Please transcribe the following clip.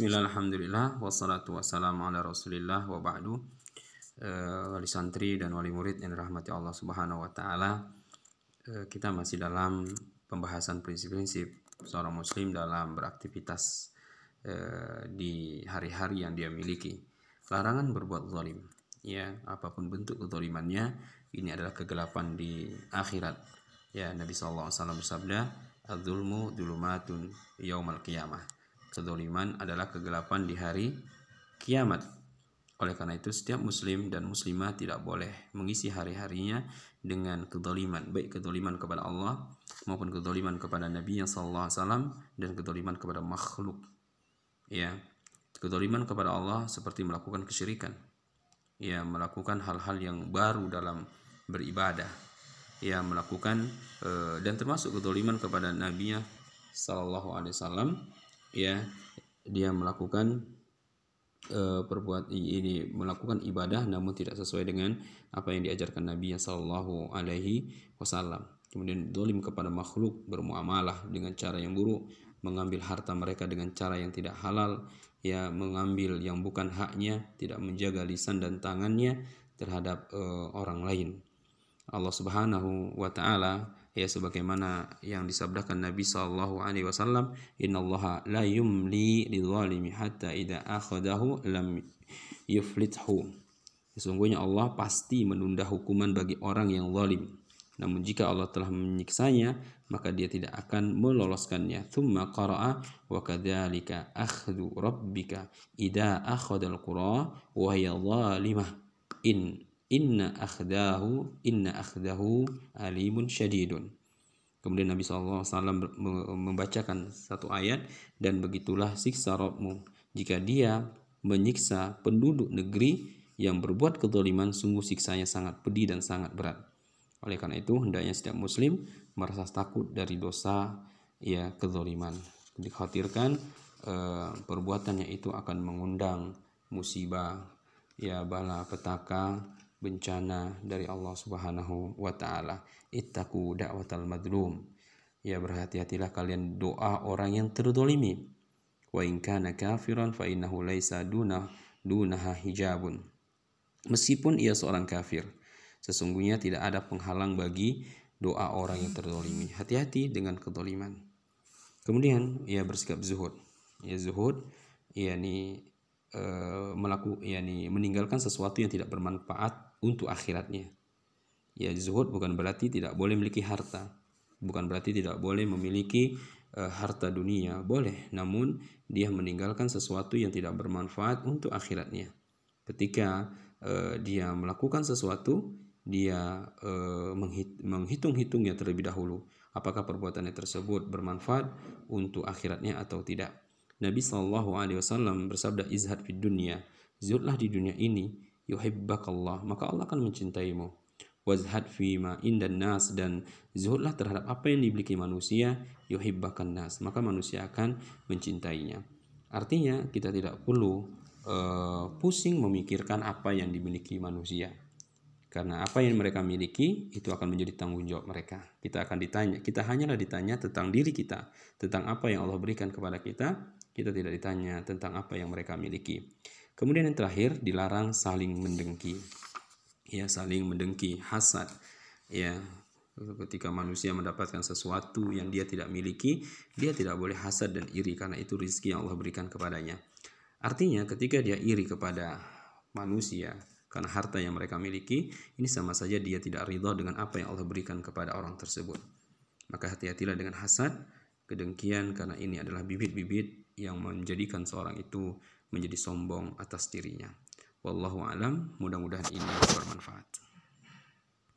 Bismillah, Alhamdulillah, wassalatu wassalamu ala rasulillah wa ba'du. Uh, Wali santri dan wali murid yang dirahmati Allah subhanahu wa ta'ala. Uh, Kita masih dalam pembahasan prinsip-prinsip seorang muslim dalam beraktivitas uh, di hari-hari yang dia miliki. Larangan berbuat zalim. Ya, apa pun bentuk kezalimannya Ini adalah kegelapan di akhirat. Ya, Nabi SAW bersabda Adzulmu dulumatun yaumal qiyamah Kedoliman adalah kegelapan di hari kiamat. Oleh karena itu, setiap muslim dan muslimah tidak boleh mengisi hari-harinya dengan kedoliman. Baik kedoliman kepada Allah maupun kedoliman kepada Nabi yang sallallahu alaihi wasallam dan kedoliman kepada makhluk. Ya, kedoliman kepada Allah seperti melakukan kesyirikan. Ya, melakukan hal-hal yang baru dalam beribadah. Ya, melakukan uh, dan termasuk kedoliman kepada Nabi sallallahu alaihi wasallam ya dia melakukan uh, perbuat ini melakukan ibadah namun tidak sesuai dengan apa yang diajarkan Nabi Shallallahu Alaihi Wasallam. Kemudian dolim kepada makhluk bermuamalah dengan cara yang buruk, mengambil harta mereka dengan cara yang tidak halal, ya mengambil yang bukan haknya, tidak menjaga lisan dan tangannya terhadap uh, orang lain. Allah Subhanahu wa taala ya sebagaimana yang disabdakan Nabi sallallahu alaihi wasallam innallaha la yumli lidzalimi hatta idza akhadahu lam yuflithu. Sesungguhnya Allah pasti menunda hukuman bagi orang yang zalim. Namun jika Allah telah menyiksanya maka dia tidak akan meloloskannya. Thumma qara'a wa kadzalika akhdhu rabbika idza akhadha al-qura wa hiya zalimah. In inna akhdahu inna akhdahu alimun syadidun Kemudian Nabi SAW membacakan satu ayat dan begitulah siksa Rabbmu jika dia menyiksa penduduk negeri yang berbuat kezaliman sungguh siksanya sangat pedih dan sangat berat. Oleh karena itu hendaknya setiap muslim merasa takut dari dosa ya kezaliman. Dikhawatirkan eh, perbuatannya itu akan mengundang musibah ya bala petaka bencana dari Allah Subhanahu wa taala. Ittaqu da'watal madlum. Ya berhati-hatilah kalian doa orang yang terdolimi. Wa in kana kafiran fa innahu laisa duna dunaha hijabun. Meskipun ia seorang kafir, sesungguhnya tidak ada penghalang bagi doa orang yang terdolimi. Hati-hati dengan kedoliman. Kemudian ia bersikap zuhud. Ya zuhud, yakni e, melakukan yakni meninggalkan sesuatu yang tidak bermanfaat untuk akhiratnya. Ya zuhud bukan berarti tidak boleh memiliki harta, bukan berarti tidak boleh memiliki uh, harta dunia, boleh. Namun dia meninggalkan sesuatu yang tidak bermanfaat untuk akhiratnya. Ketika uh, dia melakukan sesuatu, dia uh, menghitung-hitungnya terlebih dahulu. Apakah perbuatannya tersebut bermanfaat untuk akhiratnya atau tidak? Nabi Shallallahu Alaihi Wasallam bersabda izhad di dunia, zuhudlah di dunia ini yuhibbakallah maka Allah akan mencintaimu. Wazhad ma indan nas dan zuhudlah terhadap apa yang dimiliki manusia yuhibbakan nas maka manusia akan mencintainya. Artinya kita tidak perlu uh, pusing memikirkan apa yang dimiliki manusia. Karena apa yang mereka miliki itu akan menjadi tanggung jawab mereka. Kita akan ditanya kita hanyalah ditanya tentang diri kita tentang apa yang Allah berikan kepada kita. Kita tidak ditanya tentang apa yang mereka miliki Kemudian yang terakhir dilarang saling mendengki. Ya, saling mendengki, hasad. Ya, ketika manusia mendapatkan sesuatu yang dia tidak miliki, dia tidak boleh hasad dan iri karena itu rizki yang Allah berikan kepadanya. Artinya ketika dia iri kepada manusia karena harta yang mereka miliki, ini sama saja dia tidak ridho dengan apa yang Allah berikan kepada orang tersebut. Maka hati-hatilah dengan hasad, kedengkian karena ini adalah bibit-bibit yang menjadikan seorang itu menjadi sombong atas dirinya. Wallahu alam, mudah-mudahan ini bermanfaat.